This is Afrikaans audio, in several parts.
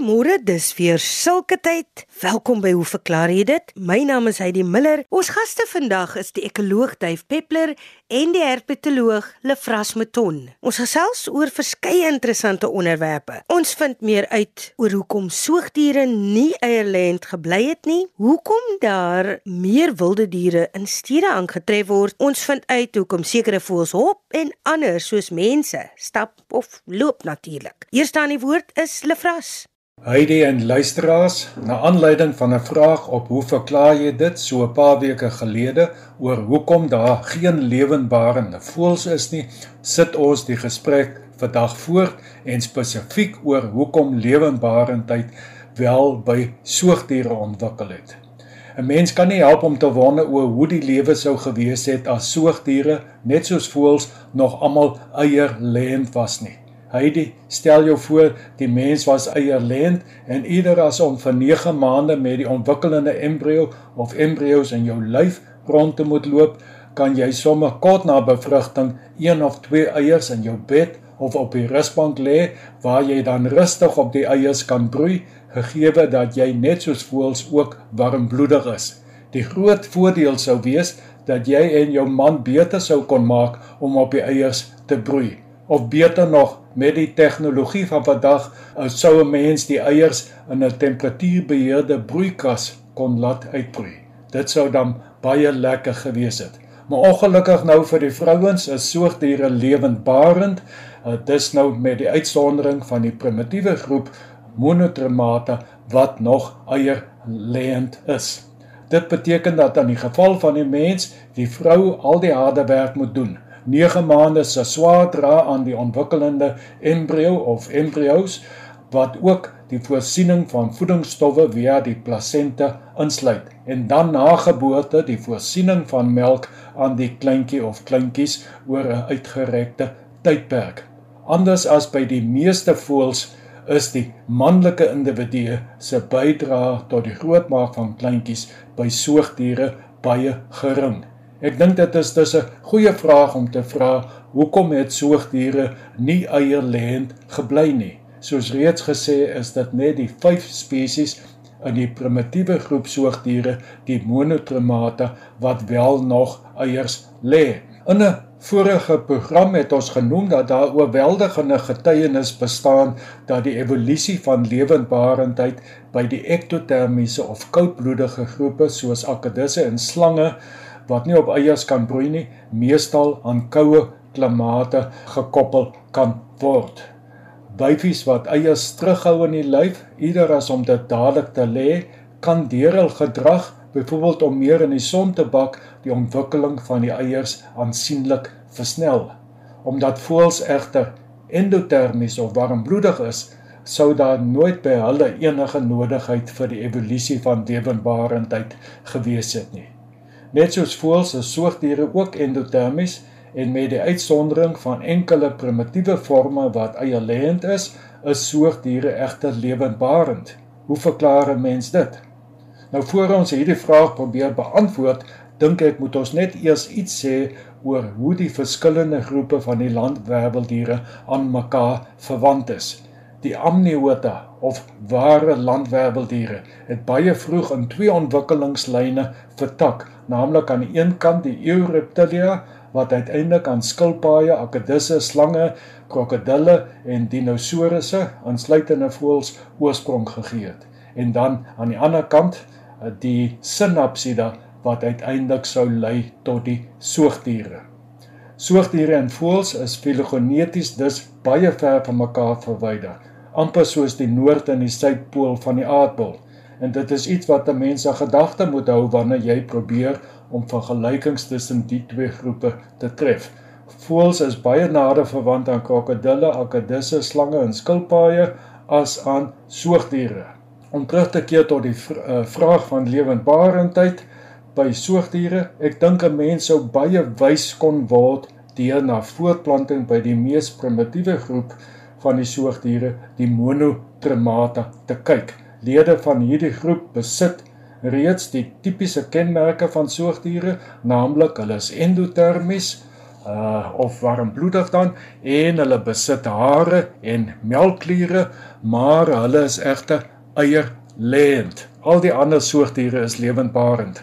Goeiemôre, dis weer sulke tyd. Welkom by Hoe verklaar jy dit? My naam is Heidi Miller. Ons gaste vandag is die ekoloog Duif Peppler en die herpetoloog Lefras Meton. Ons gesels oor verskeie interessante onderwerpe. Ons vind meer uit oor hoekom soogdiere nie eierlêend gebly het nie, hoekom daar meer wilde diere in stede aangetref word. Ons vind uit hoekom sekere voëls hop en ander soos mense stap of loop natuurlik. Eerste aan die woord is Lefras. Heidi en luisteraars, na aanleiding van 'n vraag op hoe verklaar jy dit so 'n paar weke gelede oor hoekom daar geen lewenbarende voëls is nie, sit ons die gesprek vandag voort en spesifiek oor hoekom lewenbarendheid wel by soogdiere ontwikkel het. 'n Mens kan nie help om te wonder oor hoe die lewe sou gewees het as soogdiere net soos voëls nog almal eierlêend was nie. Heidi, stel jou voor die mens was eierlêend en ieder as om vir 9 maande met die ontwikkelende embrio of embrios in jou lyf rond te moet loop, kan jy sommer kort na bevrugting een of twee eiers in jou bed of op die rusbank lê waar jy dan rustig op die eiers kan broei, gegee dat jy net soos voëls ook warmbloedig is. Die groot voordeel sou wees dat jy en jou man beter sou kon maak om op die eiers te broei of beter nog met die tegnologie van vandag uh, sou 'n mens die eiers in 'n temperatuurbeheerde broeikas kon laat uitbroei. Dit sou dan baie lekker gewees het. Maar ongelukkig nou vir die vrouens is soogdiere lewendbarend. Uh, dis nou met die uitsondering van die primitiewe groep monotremata wat nog eierlêend is. Dit beteken dat in die geval van die mens die vrou al die harde werk moet doen. 9 maande se swaar dra aan die ontwikkelende embrio of embrios wat ook die voorsiening van voedingsstowwe via die plasenta insluit en dan na geboorte die voorsiening van melk aan die kleintjie of kleintjies oor 'n uitgerekte tydperk. Anders as by die meeste voëls is die manlike individu se bydrae tot die grootmaak van kleintjies by soogdiere baie gering. Ek dink dit is dis 'n goeie vraag om te vra hoekom het soogdiere nie eierlêend gebly nie. Soos reeds gesê is dit net die 5 spesies in die primitiewe groep soogdiere, die monotremata wat wel nog eiers lê. In 'n vorige program het ons genoem dat daar oorweldigende getuienis bestaan dat die evolusie van lewendbarendheid by die ektotermiese of koudbloedige groepe soos akedisse en slange wat nie op eiers kan broei nie, meestal aan koue klimate gekoppel kan word. Byfies wat eiers terughou in die lyf, eerder as om dit dadelik te lê, kan deur hul gedrag, byvoorbeeld om meer in die son te bak, die ontwikkeling van die eiers aansienlik versnel. Omdat voëls egter endotermies of warmbloedig is, sou daar nooit by hulle enige nodigheid vir die evolusie van lewendbarendheid gewees het nie. Net soos voëls is soogdiere ook endotermies en met die uitsondering van enkele primitiewe forme wat eierlêend is, is soogdiere egter lewendbarend. Hoe verklaar 'n mens dit? Nou voor ons hierdie vraag probeer beantwoord, dink ek moet ons net eers iets sê oor hoe die verskillende groepe van die landwerweldiere aan mekaar verwant is. Die amniota of ware landwerweldiere het baie vroeg in twee ontwikkelingslyne vertak, naamlik aan die een kant die Eureptilia wat uiteindelik aan skilpaaie, akedisse, slange, krokodille en dinosourusse, insluitende voëls, oorsprong gegee het. En dan aan die ander kant die Synapsida wat uiteindelik sou lei tot die soogdiere. Soogdiere en voëls is filogeneties dus baie ver van mekaar verwyder amper soos die noord en die suidpool van die aardbol. En dit is iets wat 'n mens se gedagte moet hou wanneer jy probeer om vergelykings tussen die twee groepe te tref. Voëls is baie nader verwant aan krokodille, akedisse, slange en skilpaaie as aan soogdiere. Om terug te keer tot die uh, vraag van lewendbarendheid by soogdiere, ek dink 'n mens sou baie wys kon word deur na voortplanting by die mees primitiewe groep van die soogdiere, die monotremata, te kyk. Lede van hierdie groep besit reeds die tipiese kenmerke van soogdiere, naamlik hulle is endotermies uh of warmbloedig dan en hulle besit hare en melkkliere, maar hulle is egte eierlêend. Al die ander soogdiere is lewendbarend.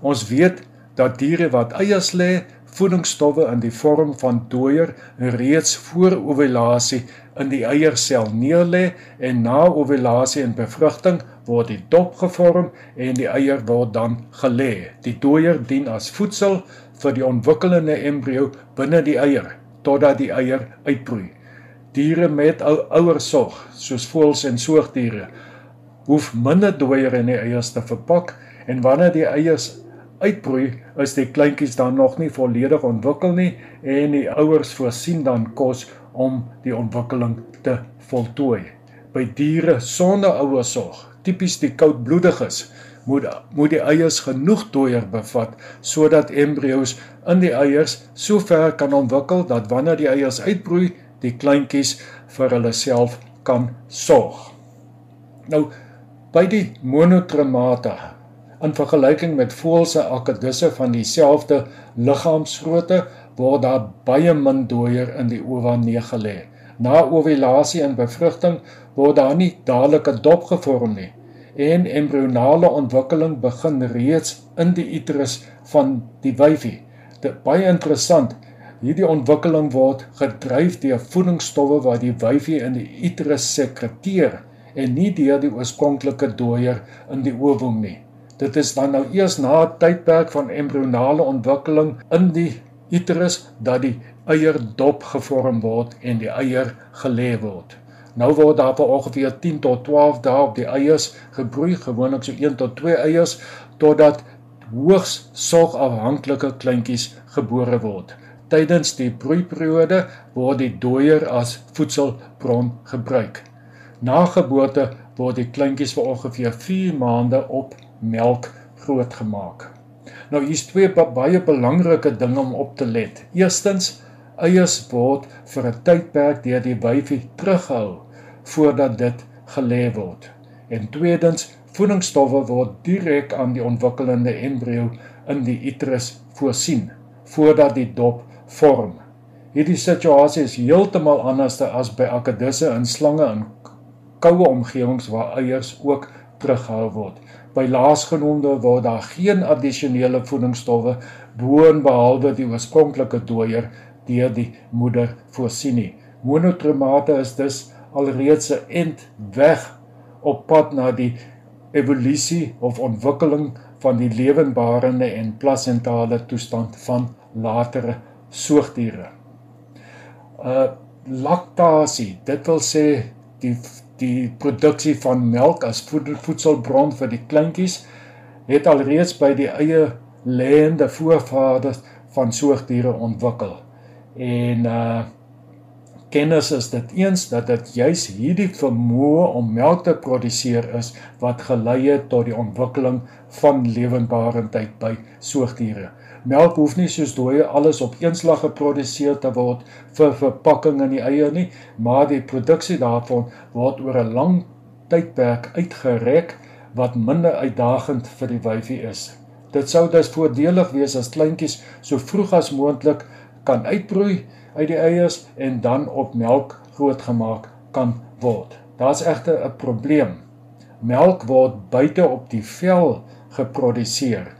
Ons weet dat diere wat eiers lê, voedingsstowwe in die vorm van dooier reeds voor ovulasie in die eiersel neerlê en na ovulasie en bevrugting word die dop gevorm en die eier word dan gelê. Die dooier dien as voedsel vir die ontwikkelende embrio binne die eier totdat die eier uitbroei. Diere met ou ouersorg, soos voëls en soogdiere, hoef minder dooier in die eiers te verpak en wanneer die eiers uitbroei, is die kleintjies dan nog nie volledig ontwikkel nie en die ouers voorsien dan kos om die ontwikkeling te voltooi. By diere sonder ouersorg, tipies die koudbloediges, moet moet die eiers genoeg dooier bevat sodat embrio's in die eiers so ver kan ontwikkel dat wanneer die eiers uitbroei, die kleintjies vir hulle self kan sorg. Nou by die monotremata In vergelyking met voëlse akedisse van dieselfde liggaamsgrootte word daar baie min dooier in die ova neergelê. Na ovulasie en bevrugting word daar nie dadelik 'n dop gevorm nie en embrionale ontwikkeling begin reeds in die uterus van die wyfie. Dit baie interessant. Hierdie ontwikkeling word gedryf deur voedingsstowwe wat die wyfie in die uterus sekreteer en nie deur die oorspronklike dooier in die ovum nie. Dit is dan nou eers na 'n tydperk van embrionale ontwikkeling in die uterus dat die eier dop gevorm word en die eier gelê word. Nou word daar vir ongeveer 10 tot 12 dae op die eiers gebroei, gewoonlik so 1 tot 2 eiers totdat hoogs sorgafhanklike kleintjies gebore word. Tydens die broeiperiode word die dooier as voedselbron gebruik. Na geboorte word die kleintjies vir ongeveer 4 maande op melk grootgemaak. Nou hier's twee baie belangrike dinge om op te let. Eerstens, eiers word vir 'n tydperk deur die wyfie teruggehou voordat dit gelê word. En tweedens, voedingsstowwe word direk aan die ontwikkelende embrio in die uterus voorsien voordat die dop vorm. Hierdie situasie is heeltemal anders as by akedisse en slange in koue omgewings waar eiers ook teruggehou word. By laasgenoemde word daar geen addisionele voedingsstowwe boonbehalwe die oorspronklike dooier deur die moeder voorsien nie. Monotremate is dus alreeds 'n end weg op pad na die evolusie of ontwikkeling van die lewendbarende en plasentale toestand van latere soogdiere. Uh laktasie, dit wil sê die die produksie van melk as voedselbron vir die kleintjies het alreeds by die eie lêende voorvaders van soogdiere ontwikkel. En uh kennis is dit eens dat dit juis hierdie vermoë om melk te produseer is wat gelei het tot die ontwikkeling van lewendbarendheid by soogdiere. Melk hoef nie soos dooie alles op een slag geproduseer te word vir verpakking in die eie nie, maar die produksie daarvan word oor 'n lang tydperk uitgerek wat minder uitdagend vir die wyfie is. Dit sou dus voordelig wees as kleintjies so vroeg as moontlik kan uitbroei uit die eiers en dan op melk grootgemaak kan word. Daar's egter 'n probleem. Melk word buite op die vel geproduseer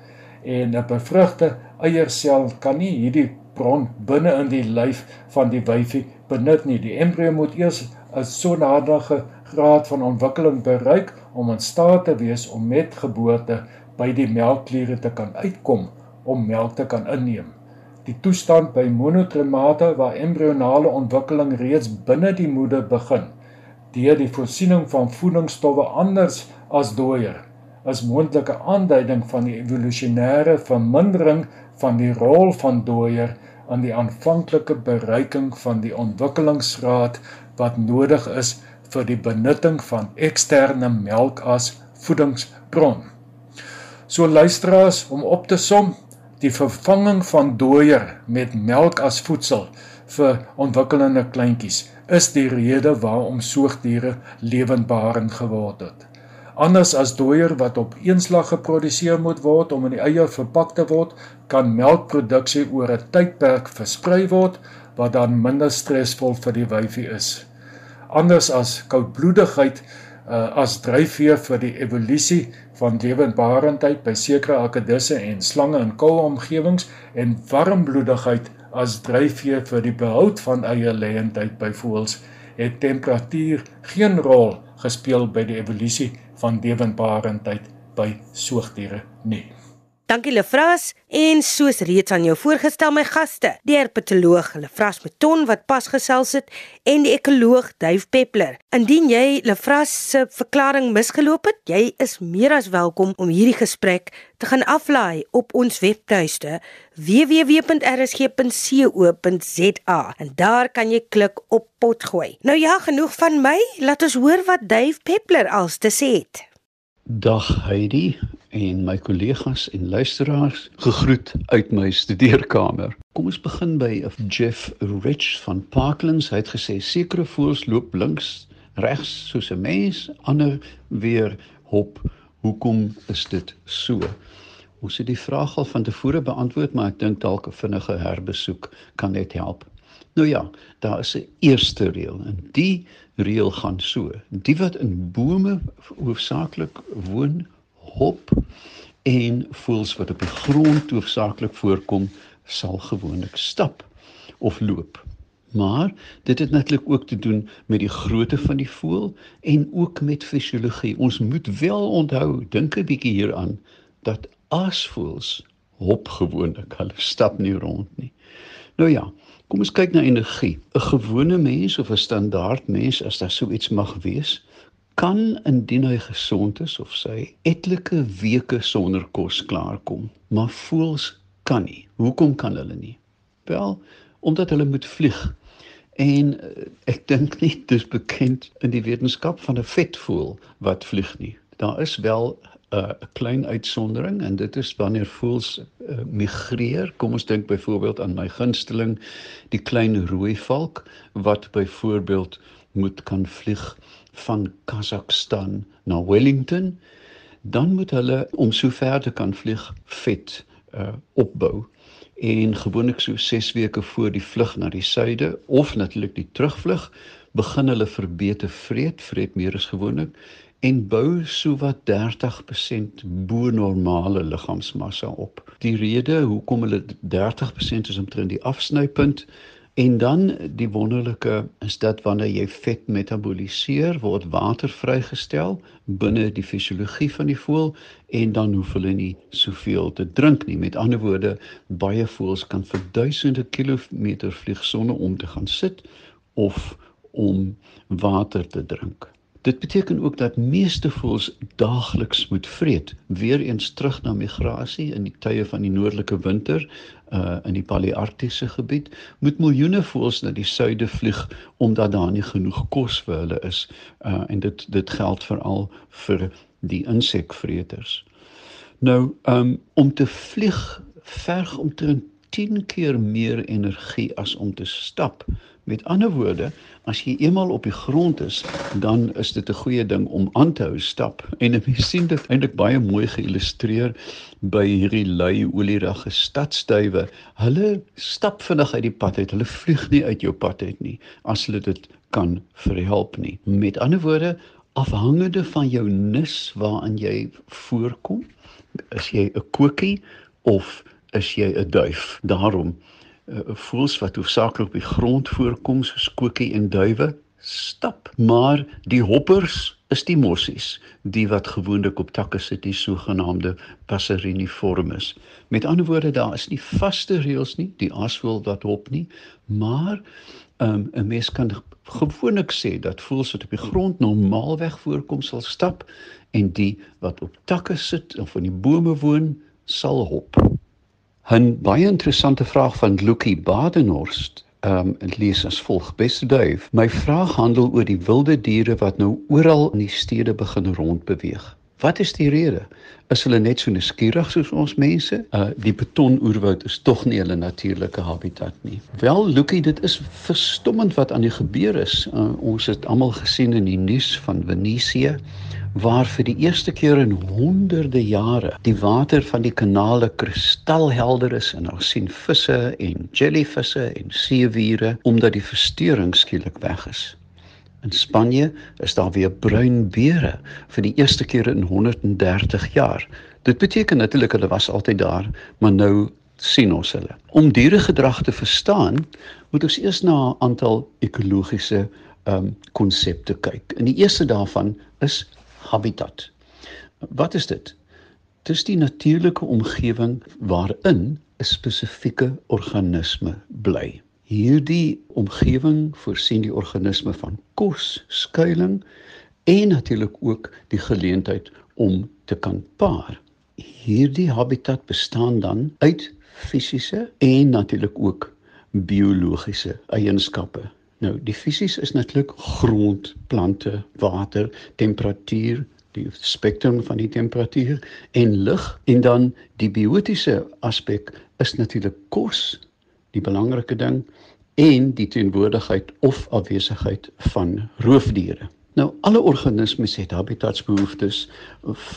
en 'n bevrugte eiersel kan nie hierdie bron binne in die lyf van die wyfie benut nie. Die embrio moet eers 'n sodanige graad van ontwikkeling bereik om in staat te wees om met geboorte by die melkkliere te kan uitkom om melk te kan inneem. Die toestand by monotremata waar embrionale ontwikkeling reeds binne die moeder begin deur die voorsiening van voedingsstowwe anders as dooier is moontlike aanduiding van die evolusionêre vermindering van die rol van dooier aan die aanvanklike bereiking van die ontwikkelingsgraad wat nodig is vir die benutting van eksterne melk as voedingsbron. So luisteraars om op te som, die vervanging van dooier met melk as voedsel vir ontwikkelende kleintjies is die rede waarom soogdiere lewendbarend geword het. Anders as dooier wat op eenslag geproduseer moet word om in die eie verpak te word, kan melkproduksie oor 'n tydperk versprei word wat dan minder stresvol vir die wyfie is. Anders as koudbloedigheid uh, as dryfveer vir die evolusie van lewendbarendheid by sekere akedisse en slange in koue omgewings en warmbloedigheid as dryfveer vir die behoud van eierlêendheid by voëls het temperatuur geen rol gespeel by die evolusie van lewendbarendheid by soogdiere nie. Dankie Lefras en soos reeds aan jou voorgestel my gaste, die herpetoloog Lefras Meton wat pas gesels het en die ekoloog Duif Peppler. Indien jy Lefras se verklaring misgeloop het, jy is meer as welkom om hierdie gesprek te gaan aflaai op ons webtuiste www.rsg.co.za en daar kan jy klik op potgooi. Nou ja, genoeg van my, laat ons hoor wat Duif Peppler als te sê het. Dag Heidi, en my kollegas en luisteraars gegroet uit my studeerkamer. Kom ons begin by Jeff Rich van Parklands. Hy het gesê sekere voëls loop links, regs soos 'n mens, ander weer hop. Hoekom is dit so? Ons het die vraag al van tevore beantwoord, maar ek dink dalk 'n vinnige herbesoek kan net help. Nou ja, daar is 'n eerste reël en die reël gaan so: Die wat in bome hoofsaaklik woon, hop en voels wat op die grond hoofsaaklik voorkom sal gewoonlik stap of loop. Maar dit het natuurlik ook te doen met die grootte van die voël en ook met fisiologie. Ons moet wel onthou, dink 'n bietjie hieraan dat aasvoëls hop gewoonlik, hulle stap nie rond nie. Nou ja, kom ons kyk na energie. 'n Gewone mens of 'n standaard mens as daar so iets mag wees, kan indien hy gesond is of sy etlike weke sonder kos klaarkom, maar voels kan nie. Hoekom kan hulle nie? Wel, omdat hulle moet vlieg. En eh, ek dink nie dis bekend in die wetenskap van 'n vetvoël wat vlieg nie. Daar is wel eh, 'n uh, klein uitsondering en dit is wanneer voëls uh, migreer. Kom ons dink byvoorbeeld aan my gunsteling, die klein rooi valk wat byvoorbeeld moet kan vlieg van Kazakhstan na Wellington, dan moet hulle om so ver te kan vlieg vet uh opbou en gewoonlik so 6 weke voor die vlug na die suide of natuurlik die terugvlug begin hulle verbete vreet, vreet meer as gewoonlik en bou so wat 30% bo normale liggaamsmassa op. Die rede hoekom hulle 30% is omtrent die afsnypunt En dan die wonderlike is dat wanneer jy vet metaboliseer, word water vrygestel binne die fisiologie van die voël en dan hoef hulle nie soveel te drink nie. Met ander woorde, baie voëls kan vir duisende kilometer vlieg sonder om te gaan sit of om water te drink. Dit beteken ook dat meeste voëls daagliks moet vreet. Weereens terug na migrasie in die tye van die noordelike winter, uh in die palearktiese gebied, moet miljoene voëls na die suide vlieg omdat daar nie genoeg kos vir hulle is. Uh en dit dit geld veral vir die insekvreters. Nou, um om te vlieg verg omtrent 10 keer meer energie as om te stap. Met ander woorde, as jy eenmal op die grond is, dan is dit 'n goeie ding om aan te hou stap. En jy sien dit eintlik baie mooi geïllustreer by hierdie lui olierige stadstuiwe. Hulle stap vinnig uit die pad uit. Hulle vlieg nie uit jou pad uit nie as hulle dit kan verhelp nie. Met ander woorde, afhangende van jou nis waaraan jy voorkom, is jy 'n koekie of is jy 'n duif? Daarom uh, voels wat hoofsaaklik op die grond voorkom soos koekie en duwe stap. Maar die hoppers is die mossies die wat gewoonlik op takke sit die sogenaamde passeriniformes met ander woorde daar is nie vaste reëls nie die aasvoël wat hop nie maar um, 'n mens kan gewoonlik sê dat voëls wat op die grond normaalweg voorkom sal stap en die wat op takke sit of in die bome woon sal hop 'n baie interessante vraag van Lucky Badenhorst. Ehm um, dit lees as volg: Beste duif, my vraag handel oor die wilde diere wat nou oral in die stede begin rondbeweeg. Wat is die rede? Is hulle net so nuuskierig soos ons mense? Uh die betonoerwoud is tog nie hulle natuurlike habitat nie. Wel, Lucky, dit is verstommend wat aan die gebeur is. Uh, ons het almal gesien in die nuus van Venesië waar vir die eerste keer in honderde jare die water van die kanale kristalhelder is en ons sien visse en jellyvisse en seewiere omdat die verstoring skielik weg is. In Spanje is daar weer bruin beere vir die eerste keer in 130 jaar. Dit beteken natuurlik hulle was altyd daar, maar nou sien ons hulle. Om dieregedrag te verstaan, moet ons eers na 'n aantal ekologiese um konsepte kyk. En die eerste daarvan is habitat. Wat is dit? Dit is die natuurlike omgewing waarin 'n spesifieke organisme bly. Hierdie omgewing voorsien die organisme van kos, skuilings en natuurlik ook die geleentheid om te kan paar. Hierdie habitat bestaan dan uit fisiese en natuurlik ook biologiese eienskappe. Nou, die fisies is natuurlik grond, plante, water, temperatuur, die spektrum van die temperatuur en lig en dan die biotiese aspek is natuurlik kos, die belangrike ding en die teenwoordigheid of afwesigheid van roofdiere. Nou alle organismes het habitatsbehoeftes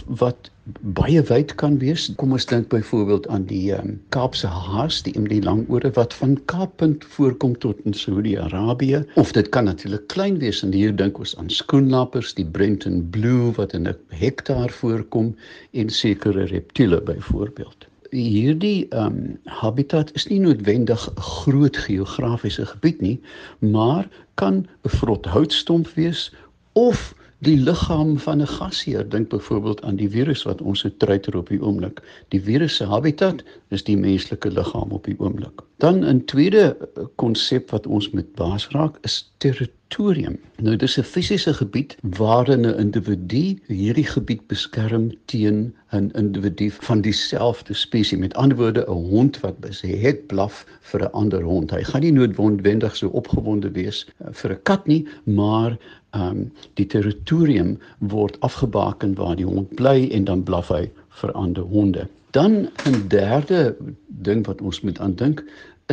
wat baie wyd kan wees. Kom ons dink byvoorbeeld aan die um, Kaapse haas, die MD langore wat van Kaappunt voorkom tot in Saudi-Arabië of dit kan natuurlik klein wees en hier dink ons aan skoenlappers, die Brenton blue wat in 'n hektaar voorkom en sekere reptiele byvoorbeeld hierdie ehm um, habitat is nie noodwendig 'n groot geografiese gebied nie, maar kan 'n vrot houtstomp wees of die liggaam van 'n gasheer. Dink byvoorbeeld aan die virus wat ons so treiter op die oomblik. Die virus se habitat is die menslike liggaam op die oomblik. Dan 'n tweede konsep wat ons met baas raak is territorium. Nou dis 'n fisiese gebied waarin 'n individu hierdie gebied beskerm teen 'n individu van dieselfde spesies. Met ander woorde 'n hond wat besê het blaf vir 'n ander hond. Hy gaan nie noodwendig so opgewonde wees eh, vir 'n kat nie maar ehm um, die territorium word afgebaken waar die hond bly en dan blaf hy vir ander honde. Dan 'n derde ding wat ons moet aandink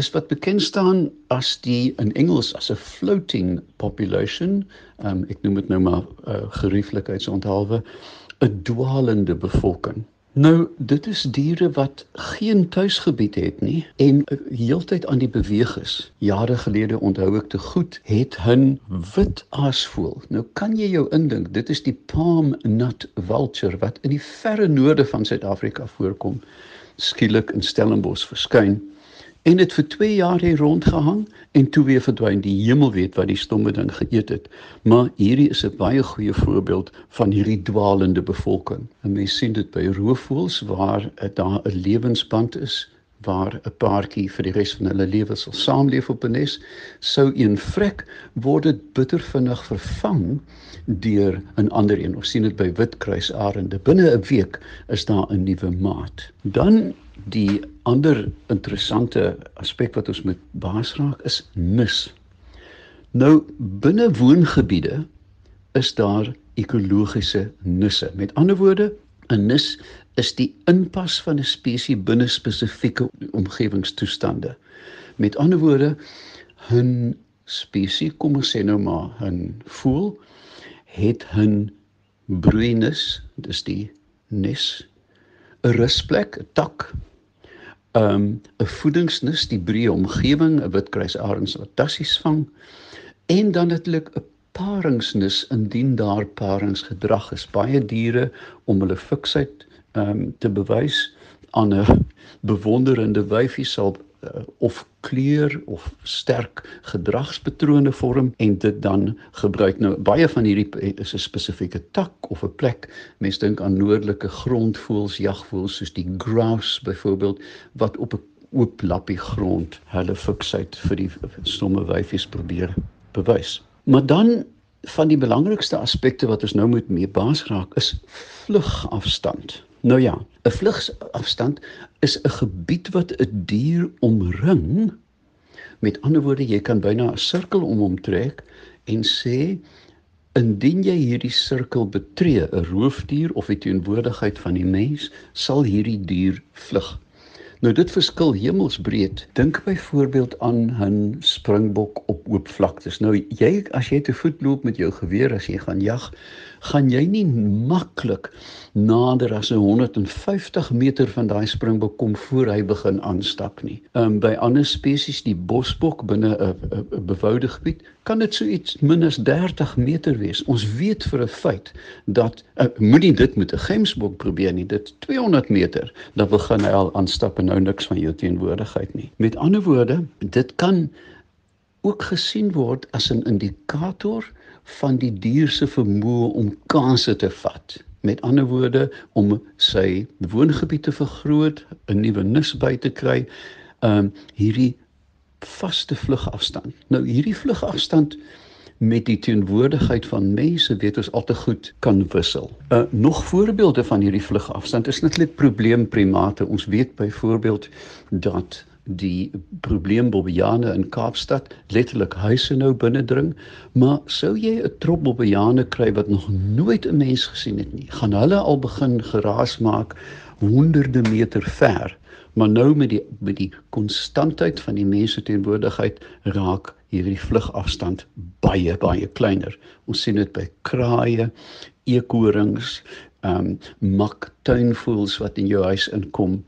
is wat bekend staan as die in Engels as 'n floating population. Um, ek noem dit nou maar uh, gerieflikheidsonthaalwe 'n dwalende bevolking. Nou, dit is diere wat geen tuisgebied het nie en heeltyd aan die beweeg is. Jare gelede onthou ek te goed, het 'n wit aasvoël. Nou kan jy jou indink, dit is die palm nut vulture wat in die verre noorde van Suid-Afrika voorkom, skielik in Stellenbosch verskyn en dit vir 2 jaar hier rondgehang en toe weer verdwyn. Die hemel weet wat die stomme ding geëet het. Maar hierdie is 'n baie goeie voorbeeld van hierdie dwaalende bevolking. En mens sien dit by roofvoëls waar daar 'n lewensband is waar 'n paartjie vir die res van hulle lewe sal saamleef op 'n nes, sou een vrek word dit bitter vinnig vervang deur 'n ander een. Ons sien dit by witkruisarende. Binne 'n week is daar 'n nuwe maat. Dan die ander interessante aspek wat ons met baas raak is nis. Nou binne woongebiede is daar ekologiese nisse. Met ander woorde, 'n nis is die inpas van 'n spesies binne spesifieke omgewingstoestande. Met ander woorde, 'n spesies, kom ons sê nou maar 'n voël het 'n broeinis, dis die nes, 'n rusplek, 'n tak um 'n voedingsnis, die breë omgewing, 'n witkruisarends wat tassies vang en dan natuurlik 'n paringsnis indien daar paringsgedrag is. Baie diere om hulle fiksheid um te bewys aan 'n bewonderende wyfie sal uh, of kleur of sterk gedragspatrone vorm en dit dan gebruik nou baie van hierdie is 'n spesifieke tak of 'n plek. Mense dink aan noordelike grondvoëls jagvoëls soos die grouse byvoorbeeld wat op 'n oop lappie grond hulle fiksheid vir die stomme wyfies probeer bewys. Maar dan van die belangrikste aspekte wat ons nou moet mee baas raak is vlugafstand. Nou ja, 'n vlugafstand is 'n gebied wat 'n dier omring. Met ander woorde, jy kan byna 'n sirkel om hom trek en sê indien jy hierdie sirkel betree, 'n roofdier of die teenwoordigheid van die mens, sal hierdie dier vlug. Nou dit verskil hemelsbreed. Dink byvoorbeeld aan 'n springbok op oop vlaktes. Nou jy as jy te voet loop met jou geweer as jy gaan jag, gaan jy nie maklik nader as 150 meter van daai springbok kom voor hy begin aanstap nie. Ehm um, by ander spesies die bosbok binne 'n beboude gebied kan dit so iets min as 30 meter wees. Ons weet vir 'n feit dat uh, moenie dit met 'n gemsbok probeer nie. Dit 200 meter dan begin hy al aanstap en nou niks van jou teenwoordigheid nie. Met ander woorde, dit kan ook gesien word as 'n indikator van die dier se vermoë om kansse te vat. Met ander woorde om sy woongebied te vergroot, 'n nuwe nis by te kry, ehm um, hierdie vaste vlugafstand. Nou hierdie vlugafstand met die teenwoordigheid van mense weet ons al te goed kan wissel. Uh nog voorbeelde van hierdie vlugafstand is natuurlik probleemprimate. Ons weet byvoorbeeld dat die probleembobbejane in Kaapstad letterlik huise nou binnendring, maar sou jy 'n trop bobbejane kry wat nog nooit 'n mens gesien het nie, gaan hulle al begin geraas maak honderde meter ver. Maar nou met die met die konstantheid van die mense teenwoordigheid raak hierdie vlugafstand baie baie kleiner. Ons sien dit by kraaie, eekorings, ehm um, mak tuinvoëls wat in jou huis inkom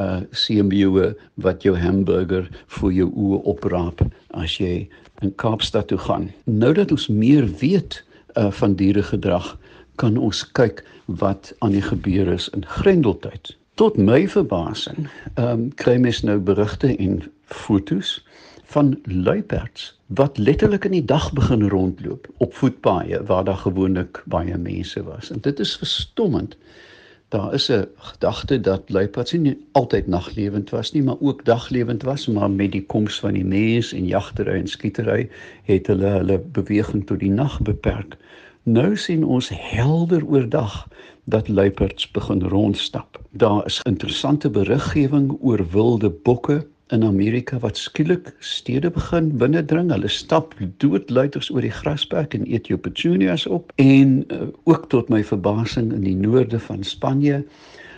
uh seemeeue wat jou hamburger vir jou oë opraap as jy in Kaapstad toe gaan. Nou dat ons meer weet uh van dieregedrag, kan ons kyk wat aan die gebeur is in Grendeltyd. Tot my verbasing, ehm um, kry mens nou berigte en fotos van luiperds wat letterlik in die dag begin rondloop op voetpaaie waar daar gewoonlik baie mense was. En dit is verstommend daar is 'n gedagte dat luipaards nie altyd naglewend was nie, maar ook daglewend was, maar met die koms van die mens en jagtery en skietery het hulle hulle beweging tot die nag beperk. Nou sien ons helder oordag dat luipaards begin rondstap. Daar is interessante beriggewing oor wilde bokke in Amerika wat skielik stede begin binnendring. Hulle stap doodluiters oor die grasperk en eet jou petunias op. En uh, ook tot my verbasing in die noorde van Spanje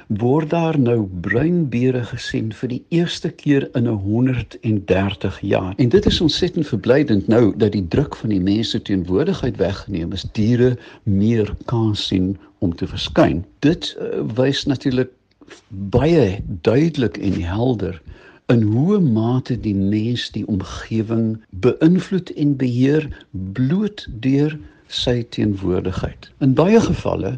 word daar nou bruinbeere gesien vir die eerste keer in 130 jaar. En dit is ontsettend verblydend nou dat die druk van die mense teenwoordigheid weggeneem is. Diere meer kans sien om te verskyn. Dit uh, wys natuurlik baie duidelik en helder in hoe mate die mens die omgewing beïnvloed en beheer bloot deur sy teenwoordigheid. In baie gevalle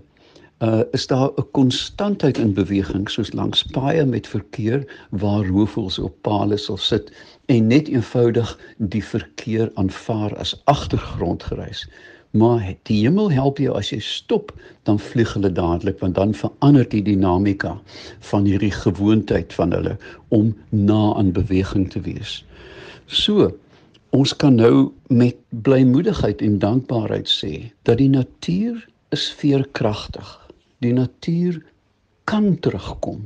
uh, is daar 'n konstantheid in beweging soos langs paaie met verkeer waar roofvoëls op palle sal sit en net eenvoudig die verkeer aanvaar as agtergrondgereis maar die hemel help jou as jy stop dan vlieg hulle dadelik want dan verander die dinamika van hierdie gewoonheid van hulle om na aan beweging te wees. So ons kan nou met blymoedigheid en dankbaarheid sê dat die natuur is veerkragtig. Die natuur kan terugkom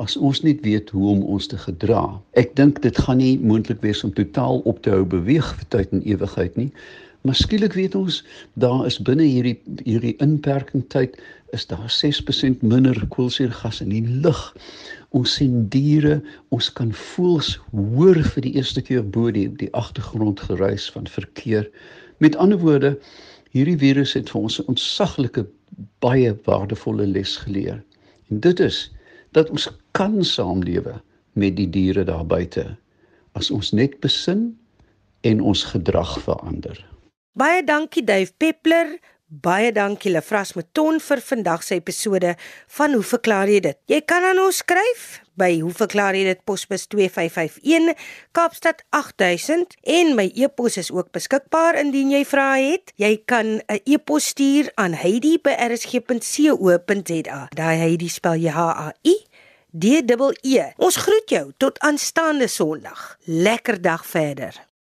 as ons net weet hoe om ons te gedra. Ek dink dit gaan nie moontlik wees om totaal op te hou beweeg vir tyd en ewigheid nie, Maar skielik weet ons daar is binne hierdie hierdie inperking tyd is daar 6% minder koolsuurgas in die lug. Ons sien diere, ons kan voels hoor vir die eerste keer bo die die agtergrond geruis van verkeer. Met ander woorde, hierdie virus het vir ons 'n ontsaglike baie waardevolle les geleer. En dit is dat ons kan saamlewe met die diere daar buite as ons net besin en ons gedrag verander. Baie dankie Dave Peppler. Baie dankie Lefras Meton vir vandag se episode van Hoe verklaar jy dit? Jy kan aan ons skryf by Hoe verklaar jy dit posbus 2551 Kaapstad 8000 en my e-pos is ook beskikbaar indien jy vrae het. Jy kan 'n e-pos stuur aan heidi@rsg.co.za. Daai Heidi spel jy H A I D E E. Ons groet jou tot aanstaande Sondag. Lekker dag verder.